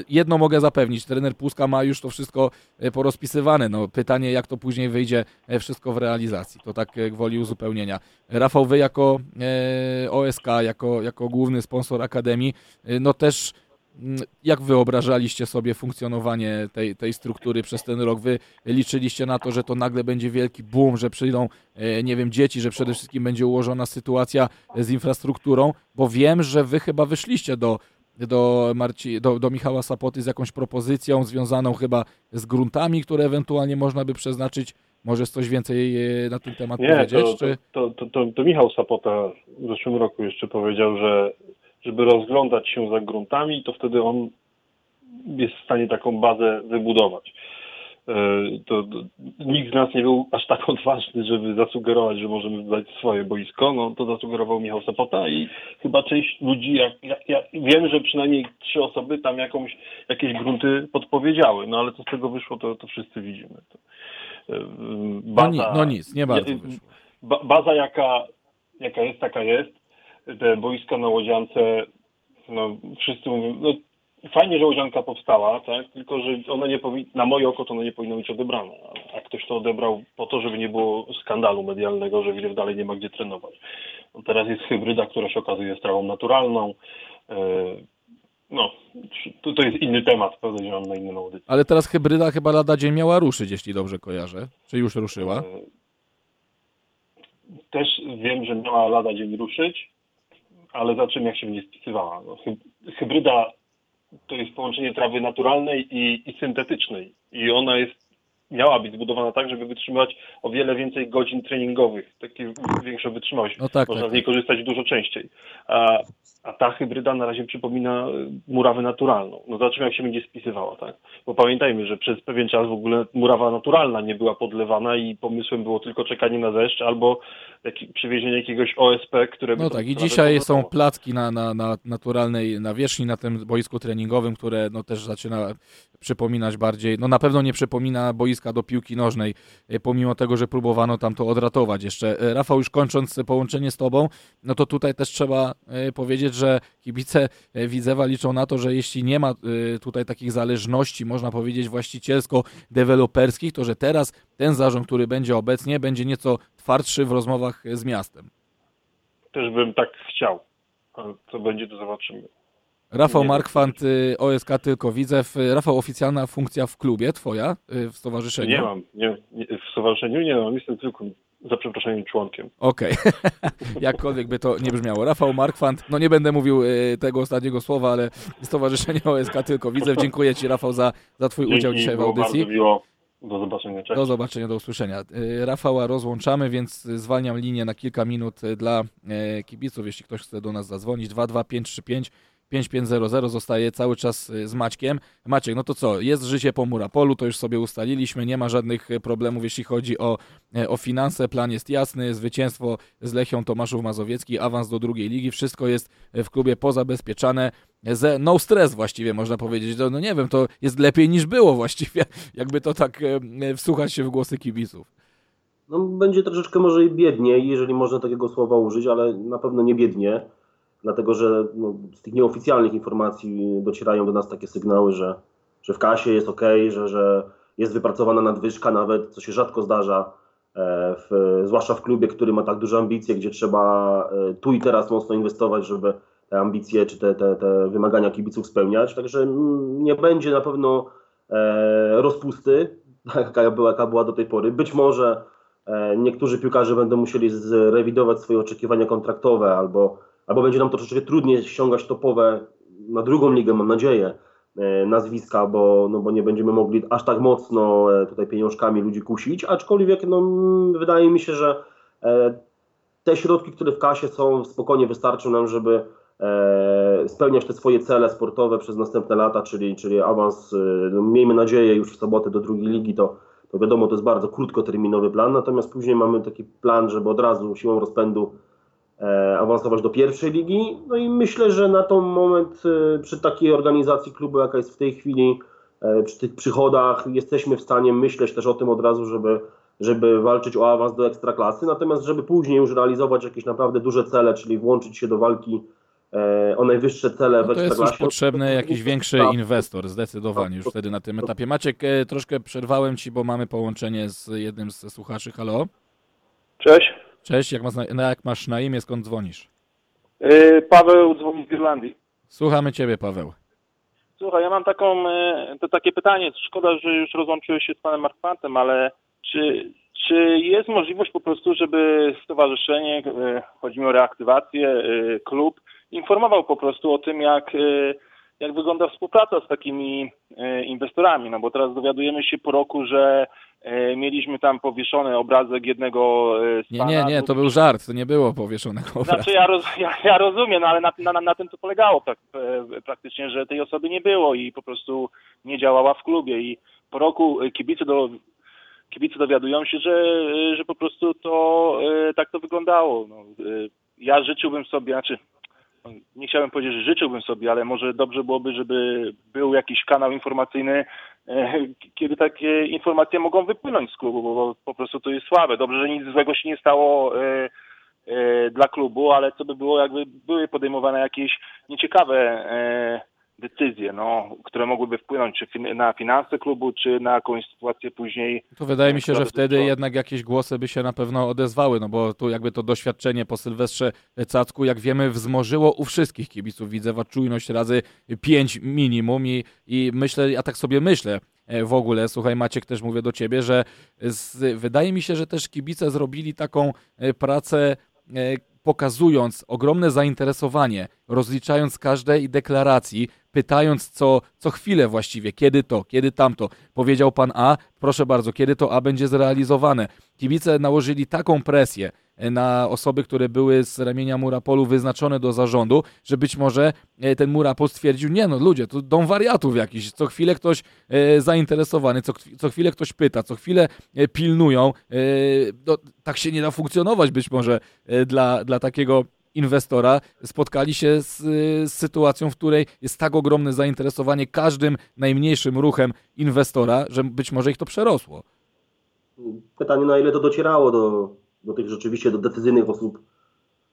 S1: jedno mogę zapewnić, trener Puska ma już to wszystko porozpisywane. No pytanie, jak to później wyjdzie wszystko wszystko w realizacji. To tak gwoli uzupełnienia. Rafał, wy jako OSK, jako, jako główny sponsor Akademii, no też mm, jak wyobrażaliście sobie funkcjonowanie tej, tej struktury przez ten rok? Wy liczyliście na to, że to nagle będzie wielki boom, że przyjdą, nie wiem, dzieci, że przede wszystkim będzie ułożona sytuacja z infrastrukturą, bo wiem, że wy chyba wyszliście do do, Marci, do, do Michała Sapoty z jakąś propozycją związaną chyba z gruntami, które ewentualnie można by przeznaczyć. Możesz coś więcej e, na ten temat
S2: Nie,
S1: powiedzieć?
S2: To,
S1: czy...
S2: to, to, to, to Michał Sapota w zeszłym roku jeszcze powiedział, że żeby rozglądać się za gruntami, to wtedy on jest w stanie taką bazę wybudować. E, to, to, nikt z nas nie był aż tak odważny, żeby zasugerować, że możemy zdać swoje boisko. No to zasugerował Michał Sapota i chyba część ludzi, jak, jak, ja wiem, że przynajmniej trzy osoby tam jakąś, jakieś grunty podpowiedziały, no ale co z tego wyszło, to, to wszyscy widzimy. To,
S1: baza, no, ni, no nic, nie bardzo
S2: baza jaka, jaka jest, taka jest. Te boiska na Łodziance, no wszyscy mówią, no fajnie, że łodzianka powstała, tak? tylko że ona nie na moje oko to nie powinno być odebrane. A ktoś to odebrał po to, żeby nie było skandalu medialnego, że Wilew dalej nie ma gdzie trenować. No teraz jest hybryda, która się okazuje strawą naturalną. No, to, to jest inny temat, podejrzewam na inną audycję.
S1: Ale teraz hybryda chyba lada dzień miała ruszyć, jeśli dobrze kojarzę. Czy już ruszyła? E,
S2: też wiem, że miała lada dzień ruszyć, ale za czym jak się w nie spisywała. No, hybryda to jest połączenie trawy naturalnej i, i syntetycznej. I ona jest miała być zbudowana tak, żeby wytrzymywać o wiele więcej godzin treningowych, takie większą wytrzymałość. No tak, Można tak, z niej tak. korzystać dużo częściej. A, a ta hybryda na razie przypomina murawę naturalną. No zobaczymy, jak się będzie spisywała, tak? Bo pamiętajmy, że przez pewien czas w ogóle murawa naturalna nie była podlewana i pomysłem było tylko czekanie na deszcz albo jak, przywiezienie jakiegoś OSP, które...
S1: No tak, i dzisiaj są placki na, na, na naturalnej nawierzchni, na tym boisku treningowym, które no też zaczyna przypominać bardziej, no na pewno nie przypomina boiska do piłki nożnej, e, pomimo tego, że próbowano tam to odratować jeszcze. E, Rafał, już kończąc połączenie z Tobą, no to tutaj też trzeba e, powiedzieć, że kibice Widzewa liczą na to, że jeśli nie ma tutaj takich zależności, można powiedzieć właścicielsko-deweloperskich, to że teraz ten zarząd, który będzie obecnie, będzie nieco twardszy w rozmowach z miastem.
S2: Też bym tak chciał. Co będzie, to zobaczymy.
S1: Rafał nie Markwant, y, OSK tylko Widzew. Rafał, oficjalna funkcja w klubie twoja, y, w stowarzyszeniu?
S2: Nie mam. Nie, nie, w stowarzyszeniu nie mam. Jestem tylko za przeproszeniem członkiem.
S1: Okej, okay. [laughs] jakkolwiek by to nie brzmiało. Rafał Markwant, no nie będę mówił y, tego ostatniego słowa, ale Stowarzyszenie OSK tylko Widzew. Dziękuję Ci Rafał za, za Twój Dzięki, udział dzisiaj w audycji.
S2: Do zobaczenia. Cześć.
S1: Do zobaczenia, do usłyszenia. Rafała rozłączamy, więc zwalniam linię na kilka minut dla kibiców, jeśli ktoś chce do nas zadzwonić. 22535 5500 zostaje cały czas y, z Maćkiem. Maciek, no to co, jest życie po Murapolu, to już sobie ustaliliśmy, nie ma żadnych y, problemów, jeśli chodzi o, y, o finanse, plan jest jasny, zwycięstwo z Lechią Tomaszów Mazowiecki, awans do drugiej ligi, wszystko jest w klubie pozabezpieczane, ze no stres właściwie można powiedzieć, no, no nie wiem, to jest lepiej niż było właściwie, [laughs] jakby to tak wsłuchać się w głosy kibiców.
S3: No, będzie troszeczkę może i biedniej, jeżeli można takiego słowa użyć, ale na pewno nie biednie dlatego że no, z tych nieoficjalnych informacji docierają do nas takie sygnały, że, że w kasie jest ok, że, że jest wypracowana nadwyżka nawet, co się rzadko zdarza, e, w, zwłaszcza w klubie, który ma tak duże ambicje, gdzie trzeba e, tu i teraz mocno inwestować, żeby te ambicje czy te, te, te wymagania kibiców spełniać. Także mm, nie będzie na pewno e, rozpusty, [laughs] jaka była, jaka była do tej pory. Być może niektórzy piłkarze będą musieli zrewidować swoje oczekiwania kontraktowe albo albo będzie nam troszeczkę trudniej ściągać topowe na drugą ligę, mam nadzieję, e, nazwiska, bo, no bo nie będziemy mogli aż tak mocno e, tutaj pieniążkami ludzi kusić, aczkolwiek no, wydaje mi się, że e, te środki, które w kasie są, spokojnie wystarczą nam, żeby spełniać te swoje cele sportowe przez następne lata, czyli, czyli awans, no, miejmy nadzieję już w sobotę do drugiej ligi, to, to wiadomo, to jest bardzo krótkoterminowy plan, natomiast później mamy taki plan, żeby od razu siłą rozpędu awansować do pierwszej ligi. No i myślę, że na ten moment e, przy takiej organizacji klubu, jaka jest w tej chwili, e, przy tych przychodach, jesteśmy w stanie myśleć też o tym od razu, żeby, żeby walczyć o awans do ekstraklasy. Natomiast, żeby później już realizować jakieś naprawdę duże cele, czyli włączyć się do walki e, o najwyższe cele
S1: no
S3: w
S1: to jest już
S3: Ekstraklasie.
S1: potrzebny jakiś większy
S3: Tak.
S1: inwestor, zdecydowanie już wtedy na tym etapie. Maciek, e, troszkę przerwałem Ci, bo mamy połączenie z jednym ze słuchaczy. Halo?
S4: Cześć.
S1: Cześć, jak masz na, jak masz na imię, skąd dzwonisz?
S4: Yy, Paweł dzwoni z Irlandii.
S1: Słuchamy Ciebie, Paweł.
S4: Słuchaj, ja mam taką, e, to takie pytanie. Szkoda, że już rozłączyłeś się z panem Markwantem, ale czy, czy jest możliwość po prostu, żeby stowarzyszenie, e, chodzi mi o reaktywację, klub, informował po prostu o tym, jak, jak wygląda współpraca z takimi inwestorami? No bo teraz dowiadujemy się po roku, że mieliśmy tam powieszony obrazek jednego e, z
S1: Nie, nie, nie, to był żart, to nie było powieszonego obrazu.
S4: Znaczy ja, roz, ja, ja rozumiem, no ale na, na, na tym to polegało tak, e, praktycznie, że tej osoby nie było i po prostu nie działała w klubie i po roku e, kibice do kibice dowiadują się, że, e, że po prostu to e, tak to wyglądało. No, e, ja życzyłbym sobie, znaczy no, nie chciałbym powiedzieć, że życzyłbym sobie, ale może dobrze byłoby, żeby był jakiś kanał informacyjny, e, kiedy takie informacje mogą wypłynąć z klubu, bo po prostu to jest słabe. Dobrze, że nic złego się nie stało e, e, dla klubu, ale co by było, jakby były podejmowane jakieś nieciekawe e, decyzje, no, które mogłyby wpłynąć czy fin- na finanse klubu, czy na jakąś sytuację później.
S1: To wydaje mi się, że wtedy jednak jakieś głosy by się na pewno odezwały, no bo tu jakby to doświadczenie po Sylwestrze Cacku, jak wiemy, wzmożyło u wszystkich kibiców. Widzewa czujność razy pięć minimum i, i myślę, ja tak sobie myślę e, w ogóle, słuchaj Maciek, też mówię do ciebie, że z, wydaje mi się, że też kibice zrobili taką e, pracę e, pokazując ogromne zainteresowanie, rozliczając każdej deklaracji, pytając co, co chwilę właściwie, kiedy to, kiedy tamto. Powiedział pan A, proszę bardzo, kiedy to A będzie zrealizowane. Kibice nałożyli taką presję e, na osoby, które były z ramienia Murapolu wyznaczone do zarządu, że być może e, ten Murapol stwierdził, nie no ludzie, to dom wariatów jakiś, co chwilę ktoś e, zainteresowany, co, co chwilę ktoś pyta, co chwilę pilnują. No, tak się nie da funkcjonować być może dla, dla takiego inwestora spotkali się z, z sytuacją, w której jest tak ogromne zainteresowanie każdym najmniejszym ruchem inwestora, że być może ich to przerosło.
S3: Pytanie, na ile to docierało do, do tych rzeczywiście do decyzyjnych osób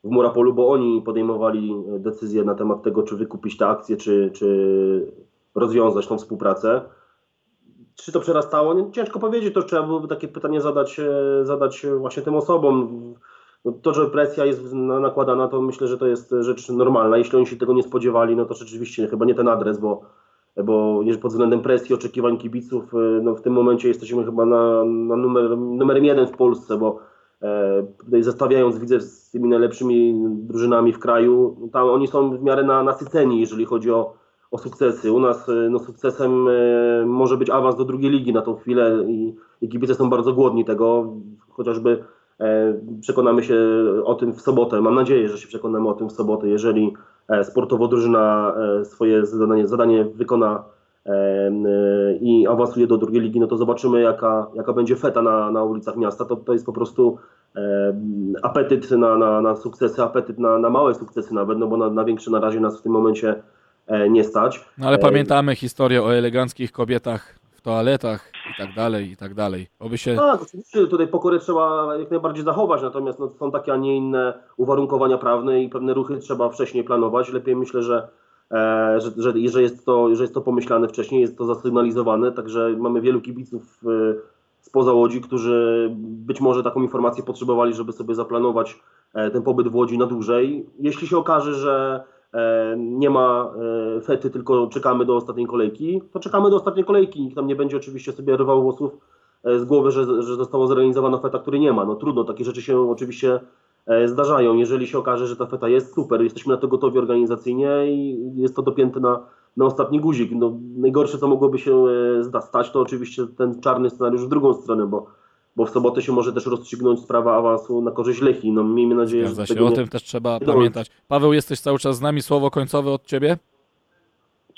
S3: w Murapolu, bo oni podejmowali decyzje na temat tego, czy wykupić te akcje, czy, czy rozwiązać tą współpracę. Czy to przerastało? Ciężko powiedzieć, to trzeba byłoby takie pytanie zadać, e, zadać właśnie tym osobom. No, to, że presja jest na- nakładana, to myślę, że to jest rzecz normalna. Jeśli oni się tego nie spodziewali, no to rzeczywiście chyba nie ten adres, bo, bo pod względem presji, oczekiwań kibiców, e, no w tym momencie jesteśmy chyba na, na numer, numerem jeden w Polsce, bo e, zestawiając widzę z tymi najlepszymi drużynami w kraju, tam oni są w miarę na, nasyceni, jeżeli chodzi o, o sukcesy. U nas e, no, sukcesem e, może być awans do drugiej ligi na tą chwilę i, i kibice są bardzo głodni tego, chociażby e, przekonamy się o tym w sobotę. Mam nadzieję, że się przekonamy o tym w sobotę, jeżeli e, sportowo drużyna e, swoje zadanie, zadanie wykona e, e, i awansuje do drugiej ligi, no to zobaczymy jaka, jaka będzie feta na, na ulicach miasta. To, to jest po prostu e, apetyt na, na, na sukcesy, apetyt na, na małe sukcesy nawet, no bo na, na większe na razie nas w tym momencie e, nie stać.
S1: No ale
S3: E,
S1: pamiętamy historię o eleganckich kobietach toaletach i tak dalej, i tak dalej. Oby się...
S3: Tak, oczywiście tutaj pokorę trzeba jak najbardziej zachować, natomiast no, są takie, a nie inne uwarunkowania prawne i pewne ruchy trzeba wcześniej planować. Lepiej myślę, że, e, że, że, że, jest to, że jest to pomyślane wcześniej, jest to zasygnalizowane, także mamy wielu kibiców e, spoza Łodzi, którzy być może taką informację potrzebowali, żeby sobie zaplanować e, ten pobyt w Łodzi na dłużej. Jeśli się okaże, że nie ma e, fety, tylko czekamy do ostatniej kolejki, to czekamy do ostatniej kolejki. Nikt tam nie będzie oczywiście sobie rywał włosów e, z głowy, że, że została zrealizowana feta, której nie ma. No trudno, takie rzeczy się oczywiście e, zdarzają. Jeżeli się okaże, że ta feta jest super, jesteśmy na to gotowi organizacyjnie i jest to dopięte na, na ostatni guzik. No, najgorsze, co mogłoby się e, stać, to oczywiście ten czarny scenariusz w drugą stronę, bo, bo w sobotę się może też rozstrzygnąć sprawa awansu na korzyść Lechi. No, miejmy nadzieję,
S1: Zgadza
S3: że
S1: się,
S3: tego
S1: o
S3: nie...
S1: tym też trzeba
S3: nie
S1: pamiętać. Paweł, jesteś cały czas z nami, słowo końcowe od ciebie?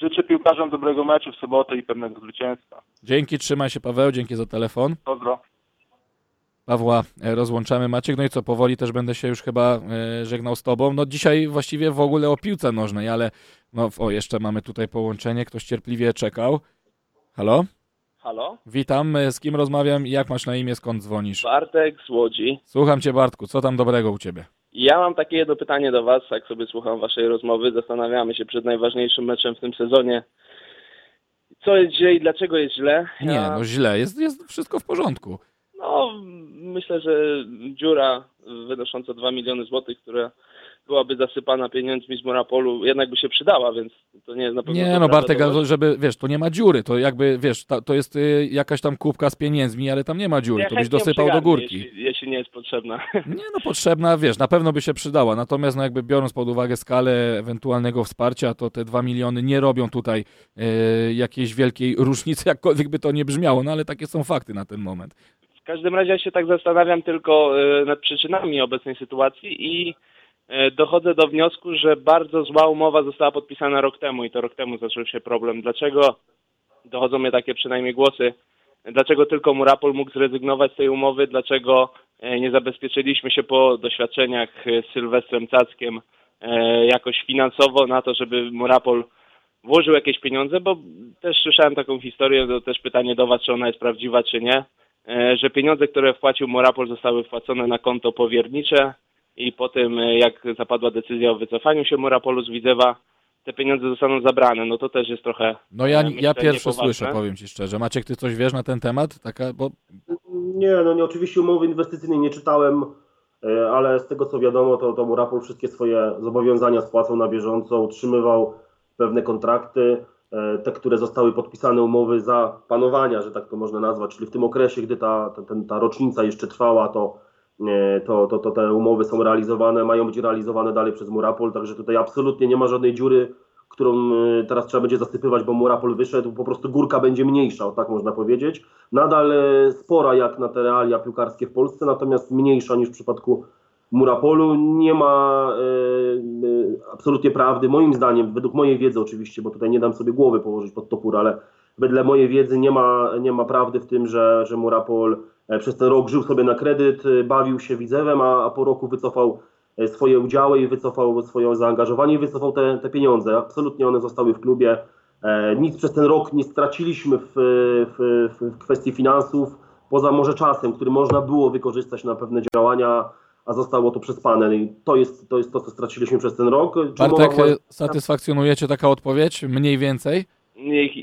S4: Życzę piłkarzom dobrego meczu w sobotę i pewnego zwycięstwa.
S1: Dzięki, trzymaj się Paweł, dzięki za telefon.
S4: Pozdro.
S1: Pawła e, rozłączamy. Maciek, no i co, powoli też będę się już chyba e, żegnał z tobą. No dzisiaj właściwie w ogóle o piłce nożnej, ale no o, jeszcze mamy tutaj połączenie, ktoś cierpliwie czekał. Halo?
S5: Halo?
S1: Witam, e, z kim rozmawiam i jak masz na imię, skąd dzwonisz?
S5: Bartek z Łodzi.
S1: Słucham cię Bartku, co tam dobrego u ciebie?
S5: Ja mam takie jedno pytanie do Was, jak sobie słucham Waszej rozmowy. Zastanawiamy się przed najważniejszym meczem w tym sezonie. Co jest źle i dlaczego jest źle?
S1: Nie,
S5: Ja-
S1: no źle, jest, jest wszystko w porządku.
S5: No, myślę, że dziura wynosząca 2 miliony złotych, która byłaby zasypana pieniędzmi z Morapolu, jednak by się przydała, więc to nie jest na pewno...
S1: Nie, no Bartek, ale żeby, wiesz, to nie ma dziury, to jakby, wiesz, ta, to jest y, jakaś tam kubka z pieniędzmi, ale tam nie ma dziury,
S5: Ja
S1: to byś dosypał do górki.
S5: Jeśli, jeśli nie jest potrzebna. [laughs]
S1: Nie, no potrzebna, wiesz, na pewno by się przydała, natomiast no jakby biorąc pod uwagę skalę ewentualnego wsparcia, to te dwa miliony nie robią tutaj y, jakiejś wielkiej różnicy, jakkolwiek by to nie brzmiało, no ale takie są fakty na ten moment.
S5: W każdym razie ja się tak zastanawiam tylko e, nad przyczynami obecnej sytuacji i dochodzę do wniosku, że bardzo zła umowa została podpisana rok temu i to rok temu zaczął się problem. Dlaczego dochodzą mnie takie przynajmniej głosy? Dlaczego tylko Murapol mógł zrezygnować z tej umowy? Dlaczego e, nie zabezpieczyliśmy się po doświadczeniach e, z Sylwestrem Cackiem e, jakoś finansowo na to, żeby Murapol włożył jakieś pieniądze, bo też słyszałem taką historię, to też pytanie do Was, czy ona jest prawdziwa, czy nie, e, że pieniądze, które wpłacił Morapol zostały wpłacone na konto powiernicze i po tym, e, jak zapadła decyzja o wycofaniu się Morapolu z Widzewa, te pieniądze zostaną zabrane. No to też jest trochę...
S1: No ja,
S5: e, myślę,
S1: ja pierwszy
S5: niepoważne.
S1: słyszę, powiem Ci szczerze. Maciek, Ty coś wiesz na ten temat? Taka, bo
S3: Nie, no nie, oczywiście umowy inwestycyjnej nie czytałem, e, ale z tego co wiadomo, to, to Murapol wszystkie swoje zobowiązania spłacał na bieżąco, utrzymywał pewne kontrakty, te, które zostały podpisane umowy za panowania, że tak to można nazwać, czyli w tym okresie, gdy ta, ta, ten, ta rocznica jeszcze trwała, to, to, to, to te umowy są realizowane, mają być realizowane dalej przez Murapol, także tutaj absolutnie nie ma żadnej dziury, którą e, teraz trzeba będzie zasypywać, bo Murapol wyszedł, po prostu górka będzie mniejsza, o tak można powiedzieć. Nadal e, spora jak na te realia piłkarskie w Polsce, natomiast mniejsza niż w przypadku Murapolu. Nie ma e, e, absolutnie prawdy, moim zdaniem, według mojej wiedzy oczywiście, bo tutaj nie dam sobie głowy położyć pod topór, ale wedle mojej wiedzy nie ma, nie ma prawdy w tym, że, że Murapol e, przez ten rok żył sobie na kredyt, e, bawił się widzewem, a, a po roku wycofał e, swoje udziały i wycofał swoje zaangażowanie i wycofał te, te pieniądze. Absolutnie one zostały w klubie. E, Nic przez ten rok nie straciliśmy w, w, w, kwestii finansów, poza może czasem, który można było wykorzystać na pewne działania, a zostało to przespane. I to jest to, jest to co straciliśmy przez ten rok. Czy
S1: Bartek,
S3: mowa-
S1: e, satysfakcjonuje Cię taka odpowiedź? Mniej więcej?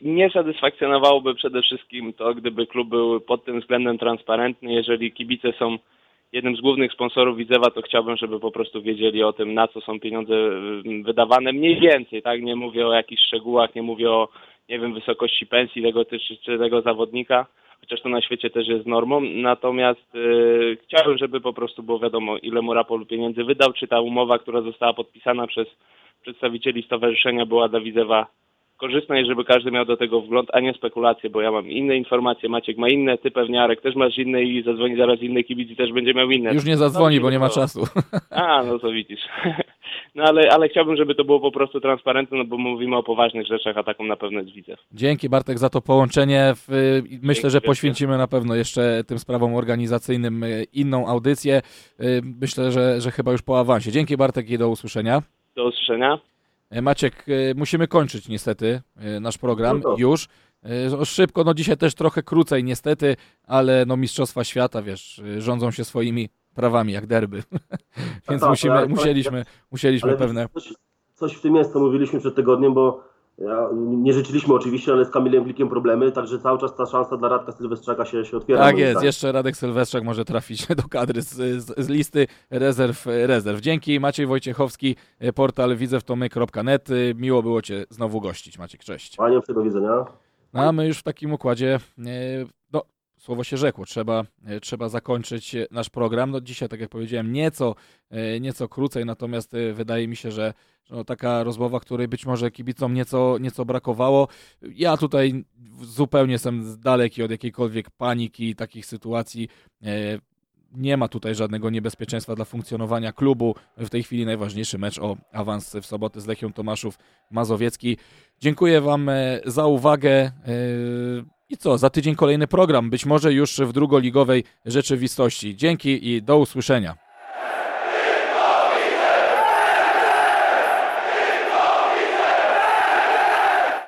S5: Nie, satysfakcjonowałoby przede wszystkim to, gdyby klub był pod tym względem transparentny. Jeżeli kibice są jednym z głównych sponsorów Widzewa, to chciałbym, żeby po prostu wiedzieli o tym, na co są pieniądze y, wydawane. Mniej więcej, tak? Nie mówię o jakichś szczegółach, nie mówię o, nie wiem, wysokości pensji tego czy, czy tego zawodnika, chociaż to na świecie też jest normą. Natomiast y, chciałbym, żeby po prostu było wiadomo, ile Murapol pieniędzy wydał, czy ta umowa, która została podpisana przez przedstawicieli stowarzyszenia była dla Widzewa korzystna i żeby każdy miał do tego wgląd, a nie spekulacje, bo ja mam inne informacje, Maciek ma inne, ty pewnie Arek też masz inne i zadzwoni zaraz inny kibic i też będzie miał inne.
S1: Już nie zadzwoni, bo nie ma
S5: No.
S1: czasu.
S5: A, no to widzisz. [laughs] No ale, ale chciałbym, żeby to było po prostu transparentne, no bo mówimy o poważnych rzeczach, a taką na pewno jest Widzew.
S1: Dzięki Bartek za to połączenie. I myślę, że poświęcimy na pewno jeszcze tym sprawom organizacyjnym e, inną audycję. E, Myślę, że, że chyba już po awansie. Dzięki Bartek i do usłyszenia.
S5: Do usłyszenia.
S1: E, Maciek, e, musimy kończyć niestety e, nasz program
S3: No
S1: już. Szybko, no dzisiaj też trochę krócej niestety, ale no Mistrzostwa Świata, wiesz, rządzą się swoimi prawami jak derby. [laughs] Więc
S3: tak,
S1: musimy,
S3: ale-
S1: musieliśmy, musieliśmy pewne...
S3: coś, coś w tym jest, co mówiliśmy przed tygodniem, bo ja, nie życzyliśmy oczywiście, ale z Kamilem Glikiem problemy, także cały czas ta szansa dla Radka Sylwestrzaka się, się otwiera.
S1: Tak jest,
S3: zdaniem.
S1: jeszcze Radek Sylwestrzak może trafić [laughs] do kadry z, z, z listy rezerw rezerw. Dzięki, Maciej Wojciechowski, e, portal widzewtomy.net. E, Miło było Cię znowu gościć, Maciek, cześć.
S3: Panie, do widzenia.
S1: No a my już w takim układzie, e, słowo się rzekło, trzeba, e, trzeba zakończyć e, nasz program. No dzisiaj, tak jak powiedziałem, nieco, e, nieco krócej, natomiast wydaje mi się, że no, taka rozmowa, której być może kibicom nieco, nieco brakowało. Ja tutaj zupełnie jestem daleki od jakiejkolwiek paniki i takich sytuacji. Nie ma tutaj żadnego niebezpieczeństwa dla funkcjonowania klubu. W tej chwili najważniejszy mecz o awans w sobotę z Lechią Tomaszów Mazowiecki. Dziękuję Wam za uwagę. I co, za tydzień kolejny program, być może już w drugoligowej rzeczywistości. Dzięki i do usłyszenia.